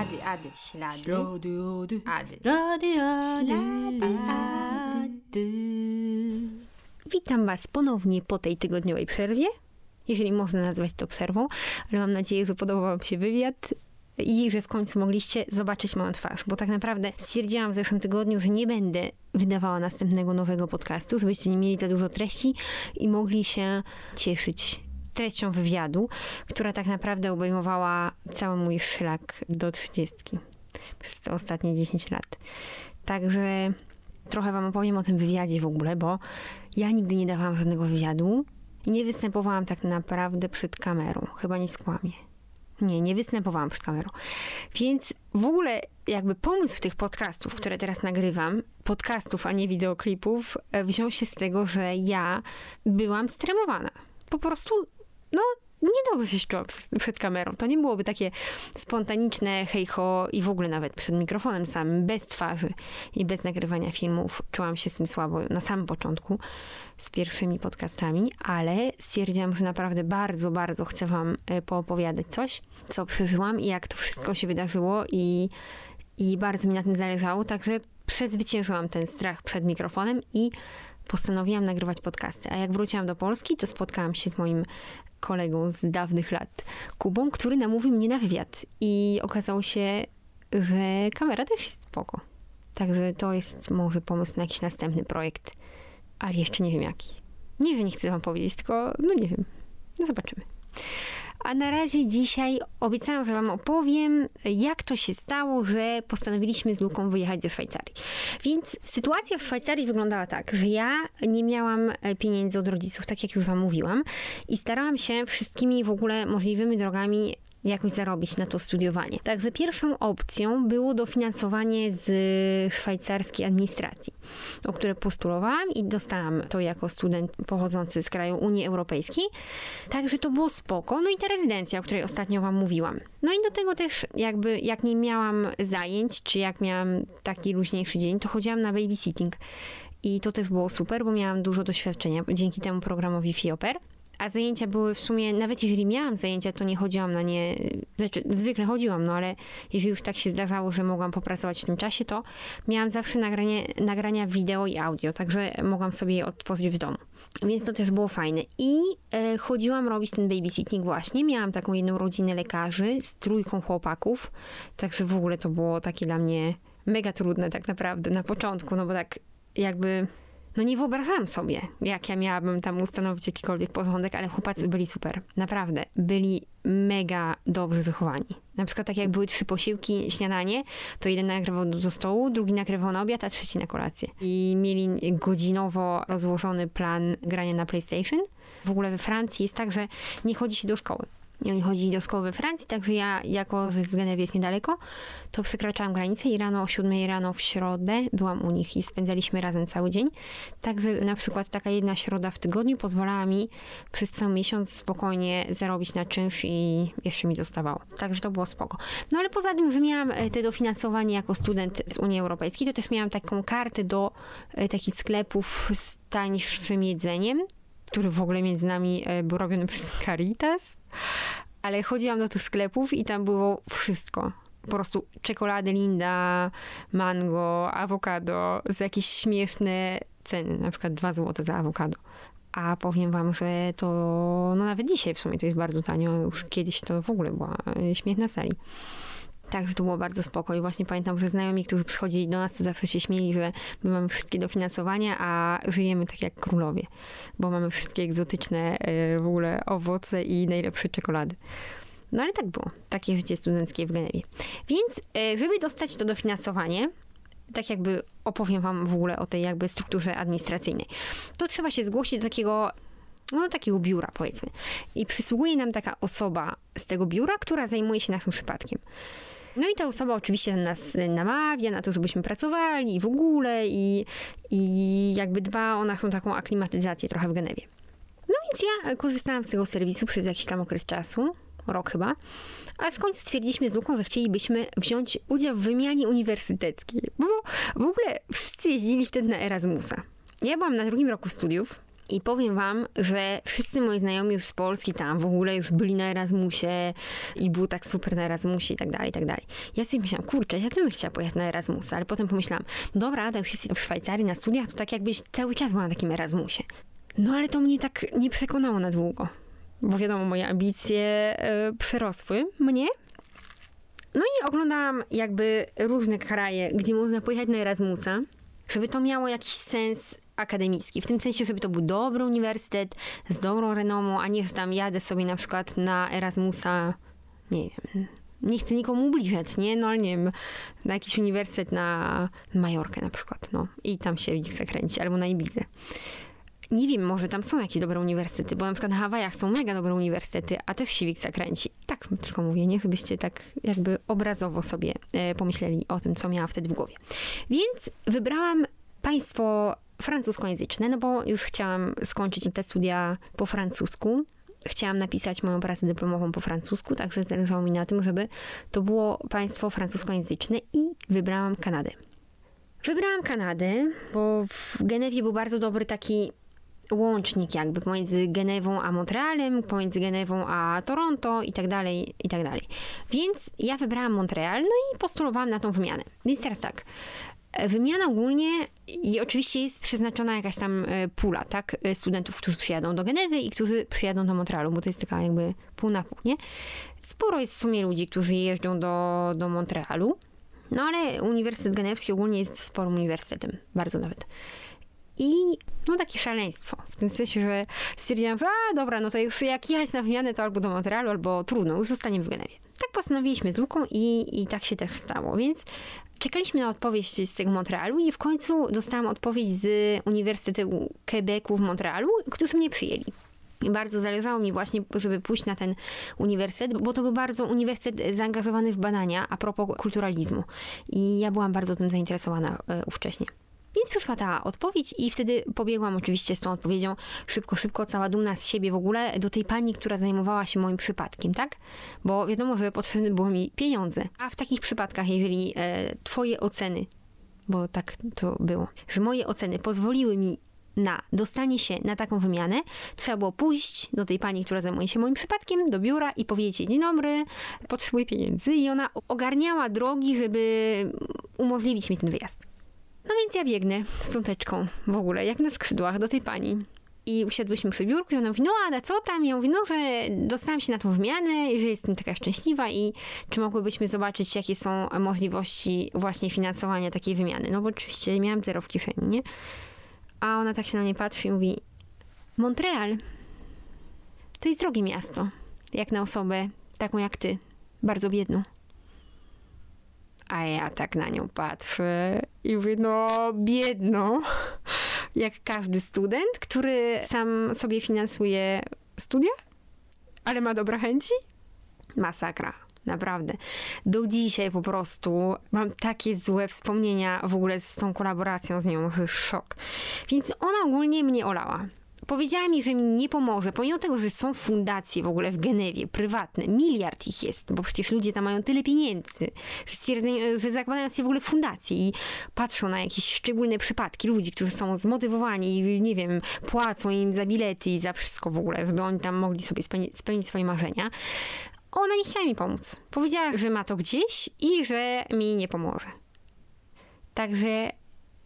Ady, ady, ślady. Ślady, ady, Ady. rady, ady, Ślady, ady. Witam Was ponownie po tej tygodniowej przerwie, jeżeli można nazwać to przerwą, ale mam nadzieję, że podobał Wam się wywiad i że w końcu mogliście zobaczyć moją twarz, bo tak naprawdę stwierdziłam w zeszłym tygodniu, że nie będę wydawała następnego nowego podcastu, żebyście nie mieli za dużo treści i mogli się cieszyć treścią wywiadu, która tak naprawdę obejmowała cały mój szlak do trzydziestki przez te ostatnie 10 lat. Także trochę wam opowiem o tym wywiadzie w ogóle, bo ja nigdy nie dawałam żadnego wywiadu i nie występowałam tak naprawdę przed kamerą. Chyba nie skłamię. Nie, nie występowałam przed kamerą. Więc w ogóle jakby pomysł tych podcastów, które teraz nagrywam, podcastów, a nie wideoklipów, e, wziął się z tego, że ja byłam stremowana. Po prostu, no, niedobrze się czułam przed- przed kamerą. To nie byłoby takie spontaniczne hejho i w ogóle nawet przed mikrofonem samym, bez twarzy i bez nagrywania filmów. Czułam się z tym słabo na samym początku z pierwszymi podcastami, ale stwierdziłam, że naprawdę bardzo, bardzo chcę wam e, poopowiadać coś, co przeżyłam i jak to wszystko się wydarzyło i, i bardzo mi na tym zależało, także przezwyciężyłam ten strach przed mikrofonem i postanowiłam nagrywać podcasty. A jak wróciłam do Polski, to spotkałam się z moim kolegą z dawnych lat, Kubą, który namówił mnie na wywiad. I okazało się, że kamera też jest spoko. Także to jest może pomysł na jakiś następny projekt, ale jeszcze nie wiem jaki. Nie, że nie chcę wam powiedzieć, tylko no nie wiem. No zobaczymy. A na razie dzisiaj obiecałam, że Wam opowiem, jak to się stało, że postanowiliśmy z Luką wyjechać do Szwajcarii. Więc sytuacja w Szwajcarii wyglądała tak, że ja nie miałam e, pieniędzy od rodziców, tak jak już Wam mówiłam, i starałam się wszystkimi w ogóle możliwymi drogami jakoś zarobić na to studiowanie. Także pierwszą opcją było dofinansowanie z szwajcarskiej administracji, o które postulowałam i dostałam to jako student pochodzący z kraju Unii Europejskiej. Także to było spoko. No i ta rezydencja, o której ostatnio wam mówiłam. No i do tego też jakby jak nie miałam zajęć, czy jak miałam taki luźniejszy dzień, to chodziłam na babysitting. I to też było super, bo miałam dużo doświadczenia dzięki temu programowi FIOPER. A zajęcia były w sumie, nawet jeżeli miałam zajęcia, to nie chodziłam na nie, znaczy zwykle chodziłam, no ale jeżeli już tak się zdarzało, że mogłam popracować w tym czasie, to miałam zawsze nagranie, nagrania wideo i audio, także mogłam sobie je odtworzyć w domu. Więc to też było fajne. I e, chodziłam robić ten babysitting właśnie. Miałam taką jedną rodzinę lekarzy z trójką chłopaków, także w ogóle to było takie dla mnie mega trudne tak naprawdę na początku, no bo tak jakby no nie wyobrażałam sobie, jak ja miałabym tam ustanowić jakikolwiek porządek, ale chłopacy byli super. Naprawdę. Byli mega dobrze wychowani. Na przykład tak jak były trzy posiłki, śniadanie, to jeden nakrywał do stołu, drugi nakrywał na obiad, a trzeci na kolację. I mieli godzinowo rozłożony plan grania na PlayStation. W ogóle we Francji jest tak, że nie chodzi się do szkoły. I oni chodzili do szkoły we Francji, także ja, jako że z Genewy jest niedaleko, to przekraczałam granicę i rano o 7 rano w środę byłam u nich i spędzaliśmy razem cały dzień. Także na przykład taka jedna środa w tygodniu pozwalała mi przez cały miesiąc spokojnie zarobić na czynsz i jeszcze mi zostawało. Także to było spoko. No ale poza tym, że miałam e, te dofinansowanie jako student z Unii Europejskiej, to też miałam taką kartę do e, takich sklepów z tańszym jedzeniem, który w ogóle między nami e, był robiony przez Caritas. Ale chodziłam do tych sklepów i tam było wszystko. Po prostu czekolady Linda, mango, awokado za jakieś śmieszne ceny, na przykład 2 zł za awokado. A powiem wam, że to no nawet dzisiaj w sumie to jest bardzo tanio. Już kiedyś to w ogóle była e, śmiech na sali. Także to było bardzo spoko i właśnie pamiętam, że znajomi, którzy przychodzili do nas, to zawsze się śmieli, że my mamy wszystkie dofinansowania, a żyjemy tak jak królowie, bo mamy wszystkie egzotyczne e, w ogóle owoce i najlepsze czekolady. No ale tak było, takie życie studenckie w Genewie. Więc e, żeby dostać to dofinansowanie, tak jakby opowiem wam w ogóle o tej jakby strukturze administracyjnej, to trzeba się zgłosić do takiego no takiego biura powiedzmy. I przysługuje nam taka osoba z tego biura, która zajmuje się naszym przypadkiem. No i ta osoba oczywiście nas namawia na to, żebyśmy pracowali i w ogóle i, i jakby dba o naszą taką aklimatyzację trochę w Genewie. No więc ja korzystałam z tego serwisu przez jakiś tam okres czasu, rok chyba, a końcu stwierdziliśmy z Luką, że chcielibyśmy wziąć udział w wymianie uniwersyteckiej, bo w ogóle wszyscy jeździli wtedy na Erasmusa. Ja byłam na drugim roku studiów, I powiem wam, że wszyscy moi znajomi już z Polski tam w ogóle już byli na Erasmusie i było tak super na Erasmusie i tak dalej, i tak dalej. Ja sobie myślałam, kurczę, ja też bym chciała pojechać na Erasmusa, ale potem pomyślałam, dobra, już jesteś w Szwajcarii na studiach, to tak jakbyś cały czas była na takim Erasmusie. No ale to mnie tak nie przekonało na długo, bo wiadomo, moje ambicje yy, przerosły mnie. No i oglądałam jakby różne kraje, gdzie można pojechać na Erasmusa, żeby to miało jakiś sens akademicki. W tym sensie, żeby to był dobry uniwersytet z dobrą renomą, a nie, że tam jadę sobie na przykład na Erasmusa, nie wiem, nie chcę nikomu ubliżać, nie? No nie wiem, na jakiś uniwersytet na Majorkę na przykład, no. I tam się Wiksa kręci, albo na Ibizę. Nie wiem, może tam są jakieś dobre uniwersytety, bo na przykład na Hawajach są mega dobre uniwersytety, a też się Wiksa kręci. Tak tylko mówię, nie? Żebyście tak jakby obrazowo sobie e, pomyśleli o tym, co miałam wtedy w głowie. Więc wybrałam państwo francuskojęzyczne, no bo już chciałam skończyć te studia po francusku. Chciałam napisać moją pracę dyplomową po francusku, także zależało mi na tym, żeby to było państwo francuskojęzyczne i wybrałam Kanadę. Wybrałam Kanadę, bo w Genewie był bardzo dobry taki łącznik jakby pomiędzy Genewą a Montrealem, pomiędzy Genewą a Toronto i tak dalej, i tak dalej. Więc ja wybrałam Montreal, no i postulowałam na tą wymianę. Więc teraz tak, Wymiana ogólnie i oczywiście jest przeznaczona jakaś tam e, pula, tak, e, studentów, którzy przyjadą do Genewy i którzy przyjadą do Montrealu, bo to jest taka jakby pół na pół, nie? Sporo jest w sumie ludzi, którzy jeżdżą do, do Montrealu, no ale Uniwersytet Genewski ogólnie jest sporym uniwersytetem, bardzo nawet. I no takie szaleństwo, w tym sensie, że stwierdziłam, że a dobra, no to już jak jechać na wymianę, to albo do Montrealu, albo trudno, już zostaniemy w Genewie. Tak postanowiliśmy z Luką i, i tak się też stało, więc czekaliśmy na odpowiedź z tego Montrealu i w końcu dostałam odpowiedź z Uniwersytetu Quebecu w Montrealu, którzy mnie przyjęli. I bardzo zależało mi właśnie, żeby pójść na ten uniwersytet, bo to był bardzo uniwersytet zaangażowany w badania a propos kulturalizmu. I ja byłam bardzo tym zainteresowana e, ówcześnie. Więc przyszła ta odpowiedź i wtedy pobiegłam oczywiście z tą odpowiedzią szybko, szybko, cała dumna z siebie w ogóle do tej pani, która zajmowała się moim przypadkiem, tak? Bo wiadomo, że potrzebne były mi pieniądze. A w takich przypadkach, jeżeli e, twoje oceny, bo tak to było, że moje oceny pozwoliły mi na dostanie się na taką wymianę, trzeba było pójść do tej pani, która zajmuje się moim przypadkiem, do biura i powiedzieć dzień dobry, potrzebuję pieniędzy i ona ogarniała drogi, żeby umożliwić mi ten wyjazd. No więc ja biegnę z cząteczką w ogóle, jak na skrzydłach do tej pani. I usiadłyśmy przy biurku i ona mówi, no Ada, co tam? Ja mówię, no, że dostałam się na tą wymianę i że jestem taka szczęśliwa i czy mogłybyśmy zobaczyć, jakie są możliwości właśnie finansowania takiej wymiany. No bo oczywiście miałam zero w kieszeni, nie? A ona tak się na mnie patrzy i mówi, Montreal to jest drogie miasto, jak na osobę taką jak ty, bardzo biedną. A ja tak na nią patrzę i mówię, no biedno, jak każdy student, który sam sobie finansuje studia, ale ma dobre chęci. Masakra. Naprawdę. Do dzisiaj po prostu mam takie złe wspomnienia w ogóle z tą kolaboracją z nią, szok. Więc ona ogólnie mnie olała powiedziała mi, że mi nie pomoże, pomimo tego, że są fundacje w ogóle w Genewie, prywatne, miliard ich jest, bo przecież ludzie tam mają tyle pieniędzy, że, że zakładają sobie w ogóle fundacje i patrzą na jakieś szczególne przypadki ludzi, którzy są zmotywowani i nie wiem, płacą im za bilety i za wszystko w ogóle, żeby oni tam mogli sobie spełnić, spełnić swoje marzenia. Ona nie chciała mi pomóc. Powiedziała, że ma to gdzieś i że mi nie pomoże. Także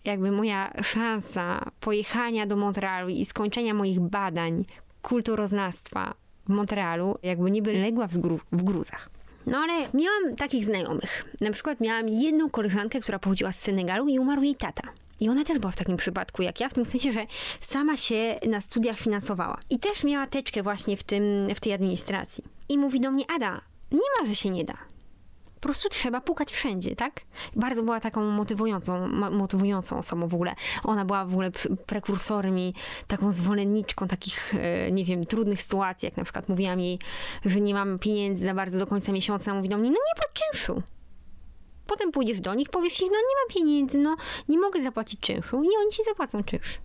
jakby moja szansa pojechania do Montrealu i skończenia moich badań kulturoznawstwa w Montrealu jakby niby legła w, w gruzach. No ale miałam takich znajomych. Na przykład miałam jedną koleżankę, która pochodziła z Senegalu i umarł jej tata. I ona też była w takim przypadku jak ja, w tym sensie, że sama się na studiach finansowała. I też miała teczkę właśnie w, tym, w tej administracji. I mówi do mnie, Ada, nie ma, że się nie da po prostu trzeba pukać wszędzie, tak? Bardzo była taką motywującą, motywującą osobą w ogóle. Ona była w ogóle prekursorem i taką zwolenniczką takich, e, nie wiem, trudnych sytuacji, jak na przykład mówiłam jej, że nie mam pieniędzy za bardzo do końca miesiąca, mówi do mnie, no nie pod czynszu. Potem pójdziesz do nich, powiesz ich, no nie mam pieniędzy, no nie mogę zapłacić czynszu i oni ci zapłacą czynsz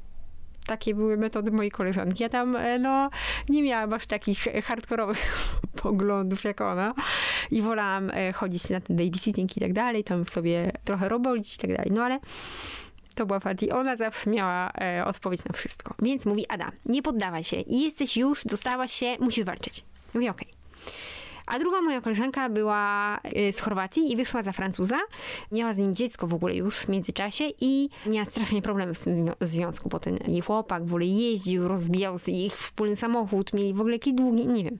takie były metody mojej koleżanki. Ja tam, e, no, nie miałam aż takich hardkorowych poglądów jak ona i wolałam e, chodzić na ten babysitting i tak dalej, tam sobie trochę robić i tak dalej. No ale to była Fati. Ona zawsze miała e, odpowiedź na wszystko. Więc mówi, Ada, nie poddawaj się. Jesteś już, dostałaś się, musisz walczyć. Mówię, okej. A druga moja koleżanka była y, z Chorwacji i wyszła za Francuza. Miała z nim dziecko w ogóle już w międzyczasie i miała strasznie problemy w tym wi- związku, bo ten jej chłopak w ogóle jeździł, rozbijał ich wspólny samochód, mieli w ogóle jakiś długi, nie wiem.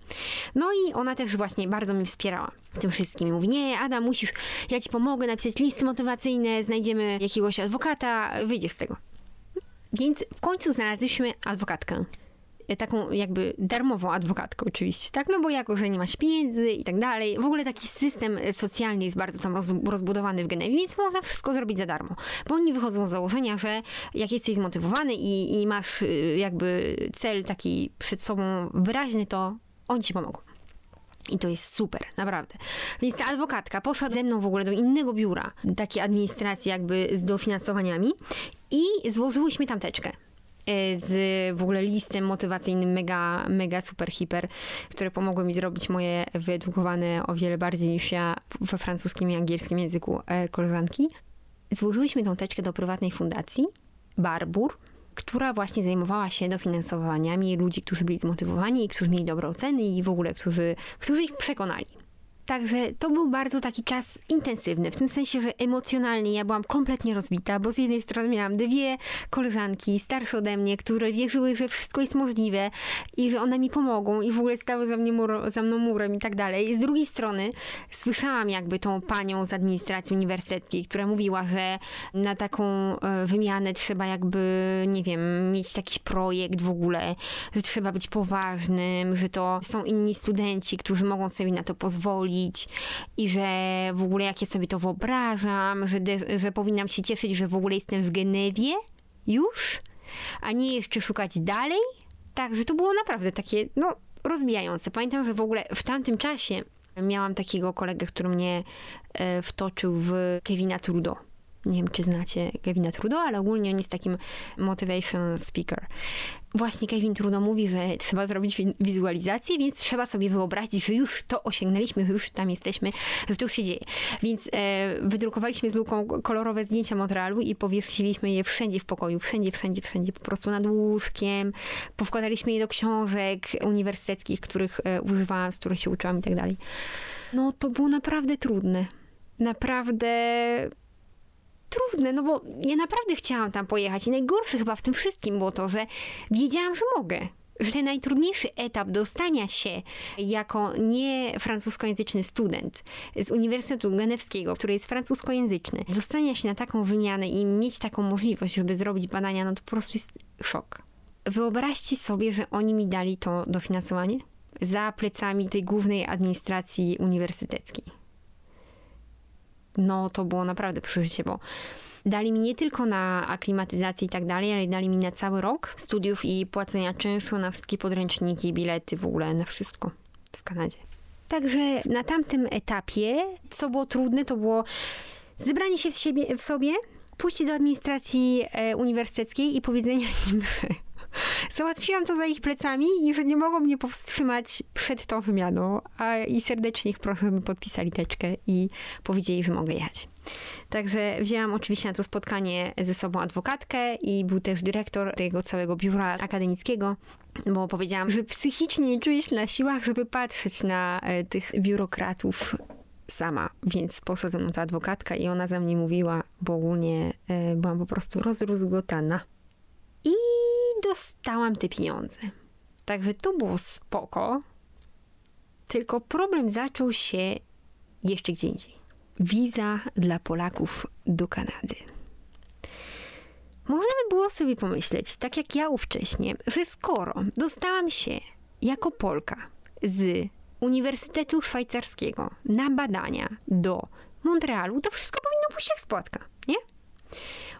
No i ona też właśnie bardzo mnie wspierała w tym wszystkim. Mówi, nie, Ada, musisz, ja ci pomogę napisać listy motywacyjne, znajdziemy jakiegoś adwokata, wyjdziesz z tego. Więc w końcu znaleźliśmy adwokatkę taką jakby darmową adwokatkę oczywiście, tak? No bo jako, że nie masz pieniędzy i tak dalej. W ogóle taki system socjalny jest bardzo tam roz, rozbudowany w Genewie, więc można wszystko zrobić za darmo. Bo oni wychodzą z założenia, że jak jesteś zmotywowany i, i masz y, jakby cel taki przed sobą wyraźny, to oni ci pomogą. I to jest super, naprawdę. Więc ta adwokatka poszła ze mną w ogóle do innego biura, takiej administracji jakby z dofinansowaniami i złożyłyśmy tam teczkę z w ogóle listem motywacyjnym mega, mega super hiper, które pomogły mi zrobić moje wyedukowane o wiele bardziej niż ja we francuskim i angielskim języku e, koleżanki. Złożyłyśmy tą teczkę do prywatnej fundacji Barbur, która właśnie zajmowała się dofinansowaniami ludzi, którzy byli zmotywowani i którzy mieli dobre oceny i w ogóle, którzy, którzy ich przekonali. Także to był bardzo taki czas intensywny, w tym sensie, że emocjonalnie ja byłam kompletnie rozbita, bo z jednej strony miałam dwie koleżanki starsze ode mnie, które wierzyły, że wszystko jest możliwe i że one mi pomogą i w ogóle stały za, mnie za mną murem i tak dalej. Z drugiej strony słyszałam jakby tą panią z administracji uniwersyteckiej, która mówiła, że na taką e, wymianę trzeba jakby, nie wiem, mieć jakiś projekt w ogóle, że trzeba być poważnym, że to są inni studenci, którzy mogą sobie na to pozwolić i że w ogóle jak ja sobie to wyobrażam, że, że powinnam się cieszyć, że w ogóle jestem w Genewie już, a nie jeszcze szukać dalej. Także to było naprawdę takie, no, rozbijające. Pamiętam, że w ogóle w tamtym czasie miałam takiego kolegę, który mnie e, wtoczył w Kevina Trudeau. Nie wiem, czy znacie Kevina Trudeau, ale ogólnie on jest takim motivation speaker. Właśnie Kevin Trudeau mówi, że trzeba zrobić wi- wizualizację, więc trzeba sobie wyobrazić, że już to osiągnęliśmy, że już tam jesteśmy, że to już się dzieje. Więc e, wydrukowaliśmy z Luką kolorowe zdjęcia Montrealu i powiesiliśmy je wszędzie w pokoju, wszędzie, wszędzie, wszędzie, po prostu nad łóżkiem. Powkładaliśmy je do książek uniwersyteckich, których e, używałam, z których się uczyłam i tak dalej. No to było naprawdę trudne. Naprawdę trudne, no bo ja naprawdę chciałam tam pojechać i najgorsze chyba w tym wszystkim było to, że wiedziałam, że mogę. Że najtrudniejszy etap dostania się jako nie francuskojęzyczny student z Uniwersytetu Genewskiego, który jest francuskojęzyczny, dostania się na taką wymianę i mieć taką możliwość, żeby zrobić badania, no to po prostu jest szok. Wyobraźcie sobie, że oni mi dali to dofinansowanie za plecami tej głównej administracji uniwersyteckiej no to było naprawdę przeżycie, bo dali mi nie tylko na aklimatyzację i tak dalej, ale dali mi na cały rok studiów i płacenia czynszu na wszystkie podręczniki, bilety, w ogóle na wszystko w Kanadzie. Także na tamtym etapie, co było trudne, to było zebranie się w, siebie, w sobie, pójście do administracji e, uniwersyteckiej i powiedzenie im, że załatwiłam to za ich plecami i że nie mogą mnie powstrzymać przed tą wymianą. A i serdecznie ich proszę, by podpisali teczkę i powiedzieli, że mogę jechać. Także wzięłam oczywiście na to spotkanie ze sobą adwokatkę i był też dyrektor tego całego biura akademickiego, bo powiedziałam, że psychicznie nie czuję się na siłach, żeby patrzeć na e, tych biurokratów sama, więc poszła ze mną ta adwokatka i ona za mnie mówiła, bo ogólnie e, byłam po prostu rozruzgotana. I dostałam te pieniądze. Także to było spoko. Tylko problem zaczął się jeszcze gdzie indziej. Wiza dla Polaków do Kanady. Możemy było sobie pomyśleć, tak jak ja ówcześnie, że skoro dostałam się jako Polka z Uniwersytetu Szwajcarskiego na badania do Montrealu, to wszystko powinno pójść jak spłatka, nie?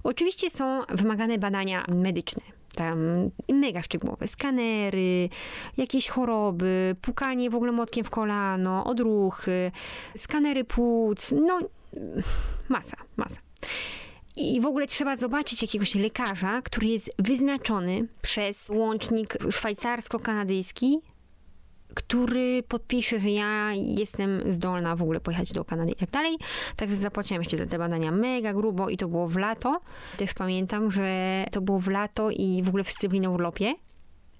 Oczywiście są wymagane badania medyczne. Tam mega szczegółowe. Skanery, jakieś choroby, pukanie w ogóle młotkiem w kolano, odruchy, skanery płuc, no masa, masa. I w ogóle trzeba zobaczyć jakiegoś lekarza, który jest wyznaczony przez łącznik szwajcarsko-kanadyjski który podpisze, że ja jestem zdolna w ogóle pojechać do Kanady i tak dalej. Także zapłaciłam jeszcze za te badania mega grubo i to było w lato. Też pamiętam, że to było w lato i w ogóle wszyscy byli na urlopie,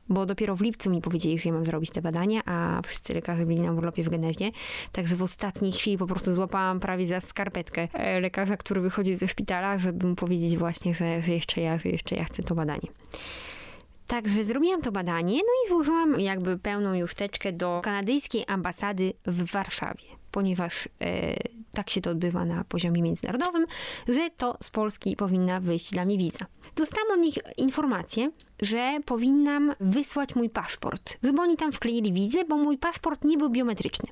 bo dopiero w lipcu mi powiedzieli, że ja mam zrobić te badania, a wszyscy lekarze byli na urlopie w Genewie. Także w ostatniej chwili po prostu złapałam prawie za skarpetkę e, lekarza, który wychodzi ze szpitala, żeby mu powiedzieć właśnie, że, że jeszcze ja, że jeszcze ja chcę to badanie. Także zrobiłam to badanie, no i złożyłam jakby pełną już teczkę do kanadyjskiej ambasady w Warszawie, ponieważ e, tak się to odbywa na poziomie międzynarodowym, że to z Polski powinna wyjść dla mnie wiza. Dostałam od nich informację, że powinnam wysłać mój paszport, żeby oni tam wkleili wizę, bo mój paszport nie był biometryczny.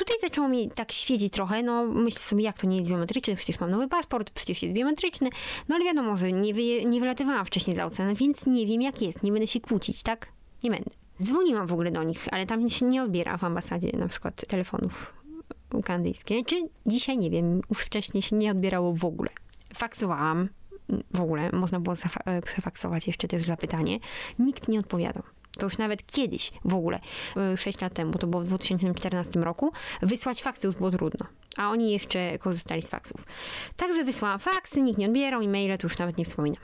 Tutaj zaczęło mi tak świecić trochę, no myślę sobie, jak to nie jest biometryczny, przecież mam nowy paszport, przecież jest biometryczny, no ale wiadomo, że nie, wy, nie wylatywałam wcześniej za ocean, więc nie wiem jak jest, nie będę się kłócić, tak? Nie będę. Dzwoniłam w ogóle do nich, ale tam się nie odbiera w ambasadzie na przykład telefonów kanadyjskich. Czy dzisiaj, nie wiem, wcześniej się nie odbierało w ogóle. Faksowałam, w ogóle, można było zafa- przefaksować jeszcze też zapytanie. Nikt nie odpowiadał. To już nawet kiedyś w ogóle, 6 lat temu, to było w 2014 roku, wysłać faksy już było trudno. A oni jeszcze korzystali z faksów. Także wysłałam faksy, nikt nie odbierał, e-maile to już nawet nie wspominam.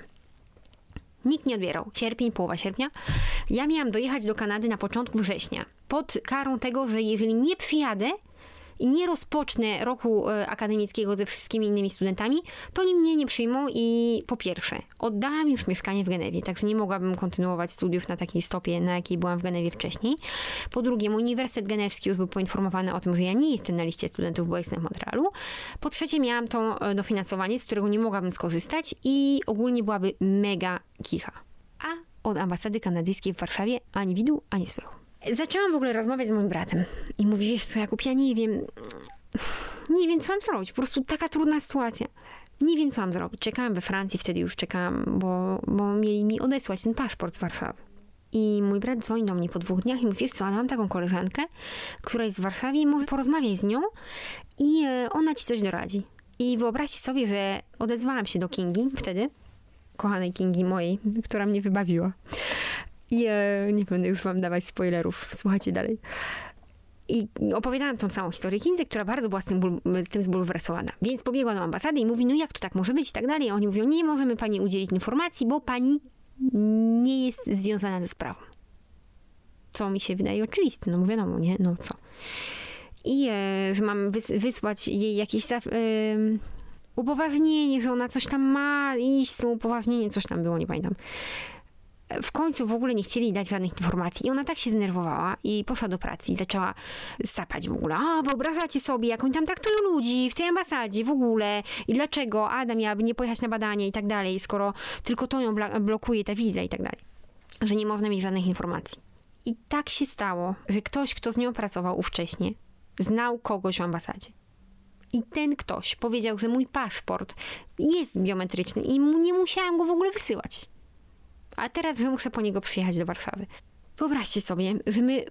Nikt nie odbierał. Sierpień, połowa sierpnia. Ja miałam dojechać do Kanady na początku września. Pod karą tego, że jeżeli nie przyjadę, i nie rozpocznę roku e, akademickiego ze wszystkimi innymi studentami, to oni mnie nie przyjmą i po pierwsze, oddałam już mieszkanie w Genewie, także nie mogłabym kontynuować studiów na takiej stopie, na jakiej byłam w Genewie wcześniej. Po drugie, Uniwersytet Genewski już był poinformowany o tym, że ja nie jestem na liście studentów, bo jestem w Montrealu. Po trzecie, miałam to e, dofinansowanie, z którego nie mogłabym skorzystać i ogólnie byłaby mega kicha. A od ambasady kanadyjskiej w Warszawie ani widu, ani słychu. Zaczęłam w ogóle rozmawiać z moim bratem i mówi, wiesz co, Jakub, ja nie wiem, nie wiem, co mam zrobić, po prostu taka trudna sytuacja. Nie wiem, co mam zrobić. Czekałam we Francji, wtedy już czekałam, bo, bo mieli mi odesłać ten paszport z Warszawy. I mój brat dzwoni do mnie po dwóch dniach i mówi, wiesz co, ale mam taką koleżankę, która jest w Warszawie, może porozmawiaj z nią i e, ona ci coś doradzi. I wyobraźcie sobie, że odezwałam się do Kingi wtedy, kochanej Kingi mojej, która mnie wybawiła. I e, nie będę już wam dawać spoilerów. Słuchajcie dalej. I opowiadałam tą całą historię Kindze, która bardzo była z tym, tym zbulwersowana. Więc pobiegła do ambasady i mówi, no jak to tak może być i tak dalej. A oni mówią, nie możemy pani udzielić informacji, bo pani nie jest związana ze sprawą. Co mi się wydaje oczywiste, no wiadomo, nie? No co. I e, że mam wys wysłać jej jakieś e, upoważnienie, że ona coś tam ma iść z tym upoważnieniem, coś tam było, nie pamiętam w końcu w ogóle nie chcieli dać żadnych informacji i ona tak się zdenerwowała i poszła do pracy i zaczęła sapać w ogóle. A, wyobrażacie sobie, jak oni tam traktują ludzi w tej ambasadzie w ogóle i dlaczego Ada miałaby nie pojechać na badanie i tak dalej, skoro tylko to ją blokuje ta wiza i tak dalej. Że nie można mieć żadnych informacji. I tak się stało, że ktoś, kto z nią pracował ówcześnie, znał kogoś w ambasadzie. I ten ktoś powiedział, że mój paszport jest biometryczny i nie musiałam go w ogóle wysyłać a teraz, że muszę po niego przyjechać do Warszawy. Wyobraźcie sobie, że my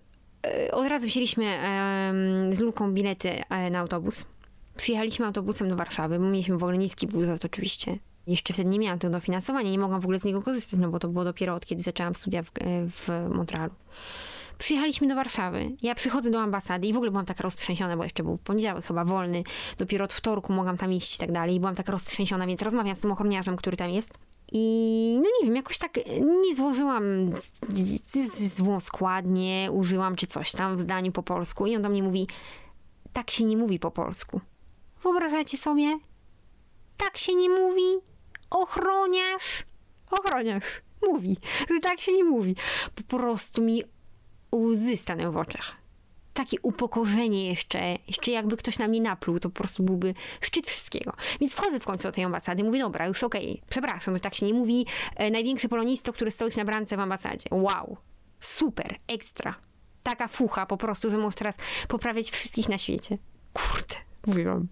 e, od razu wzięliśmy z Luką bilety e, na autobus. Przyjechaliśmy autobusem do Warszawy, bo mieliśmy w ogóle niski budżet oczywiście. Jeszcze wtedy nie miałam tego dofinansowania, nie mogłam w ogóle z niego korzystać, no bo to było dopiero od kiedy zaczęłam studia w, e, w Montrealu. Przyjechaliśmy do Warszawy. Ja przychodzę do ambasady i w ogóle byłam taka roztrzęsiona, bo jeszcze był poniedziałek chyba wolny. Dopiero od wtorku mogłam tam iść i tak dalej. I byłam taka roztrzęsiona, więc rozmawiam z tym ochroniarzem, który tam jest. I no nie wiem, jakoś tak nie złożyłam złą składnie, użyłam czy coś tam w zdaniu po polsku. I on do mnie mówi, tak się nie mówi po polsku. Wyobrażacie sobie? Tak się nie mówi? Ochroniarz? Ochroniarz mówi, że tak się nie mówi. Po prostu mi łzy stanęły w oczach takie upokorzenie jeszcze, jeszcze jakby ktoś na mnie napluł, to po prostu byłby szczyt wszystkiego. Więc wchodzę w końcu do tej ambasady, mówię, dobra, już okej, okay, przepraszam, że tak się nie mówi, e, największy polonisto, który stoi na bramce w ambasadzie. Wow, super, ekstra. Taka fucha po prostu, że możesz teraz poprawiać wszystkich na świecie. Kurde, mówię wam.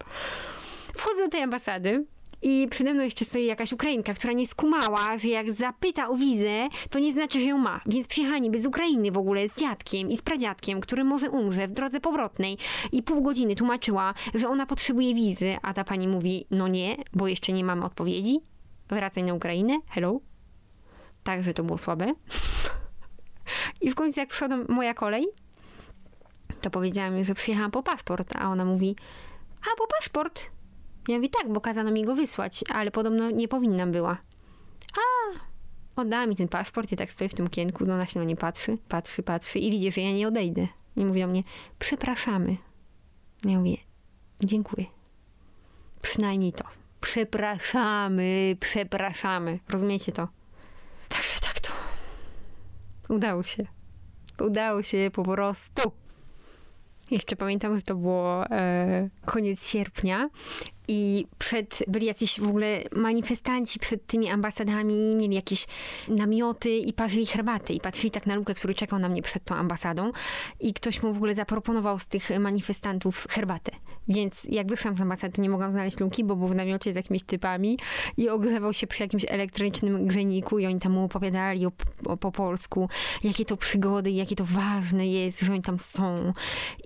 Wchodzę do tej ambasady, i przede mną jeszcze stoi jakaś Ukrainka, która nie skumała, że jak zapyta o wizę, to nie znaczy, że ją ma. Więc przyjechała niby z Ukrainy w ogóle, z dziadkiem i z pradziadkiem, który może umrze w drodze powrotnej i pół godziny tłumaczyła, że ona potrzebuje wizy, a ta pani mówi, no nie, bo jeszcze nie mamy odpowiedzi. Wracaj na Ukrainę, hello. Także to było słabe. I w końcu jak przyszła moja kolej, to powiedziałam jej, że przyjechałam po paszport, a ona mówi, a po paszport? Ja mówię, tak, bo kazano mi go wysłać, ale podobno nie powinnam była. A, oddała mi ten paszport i tak stoi w tym okienku, no ona się na mnie patrzy, patrzy, patrzy i widzi, że ja nie odejdę. I mówi do mnie, przepraszamy. Ja mówię, dziękuję. Przynajmniej to. Przepraszamy, przepraszamy. Rozumiecie to? Także tak to. Udało się. Udało się po prostu. Jeszcze pamiętam, że to było e, koniec sierpnia i przed, byli jacyś w ogóle manifestanci przed tymi ambasadami, mieli jakieś namioty i parzyli herbatę i patrzyli tak na Lukę, który czekał na mnie przed tą ambasadą i ktoś mu w ogóle zaproponował z tych manifestantów herbatę. Więc jak wyszłam z ambasady, nie mogłam znaleźć Luki, bo był w namiocie z jakimiś typami i ogrzewał się przy jakimś elektrycznym grzejniku i oni tam mu opowiadali o, o, po polsku, jakie to przygody, jakie to ważne jest, że oni tam są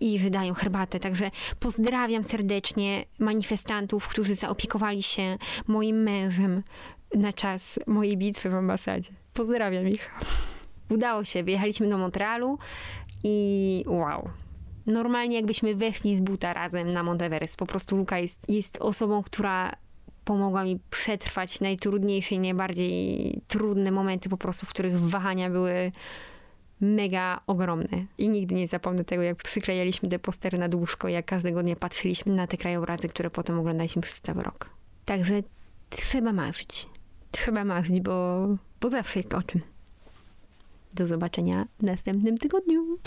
i że dają herbatę. Także pozdrawiam serdecznie manifestantów, którzy zaopiekowali się moim mężem na czas mojej bitwy w ambasadzie. Pozdrawiam ich. Udało się, wyjechaliśmy do Montrealu i wow. Normalnie jakbyśmy weszli z buta razem na Monteverest. Po prostu Luka jest, jest osobą, która pomogła mi przetrwać najtrudniejsze i najbardziej trudne momenty po prostu, w których wahania były mega ogromne. I nigdy nie zapomnę tego, jak przyklejaliśmy te postery na łóżko, jak każdego dnia patrzyliśmy na te krajobrazy, które potem oglądaliśmy przez cały rok. Także trzeba marzyć. Trzeba marzyć, bo, bo zawsze jest o czym. Do zobaczenia w następnym tygodniu.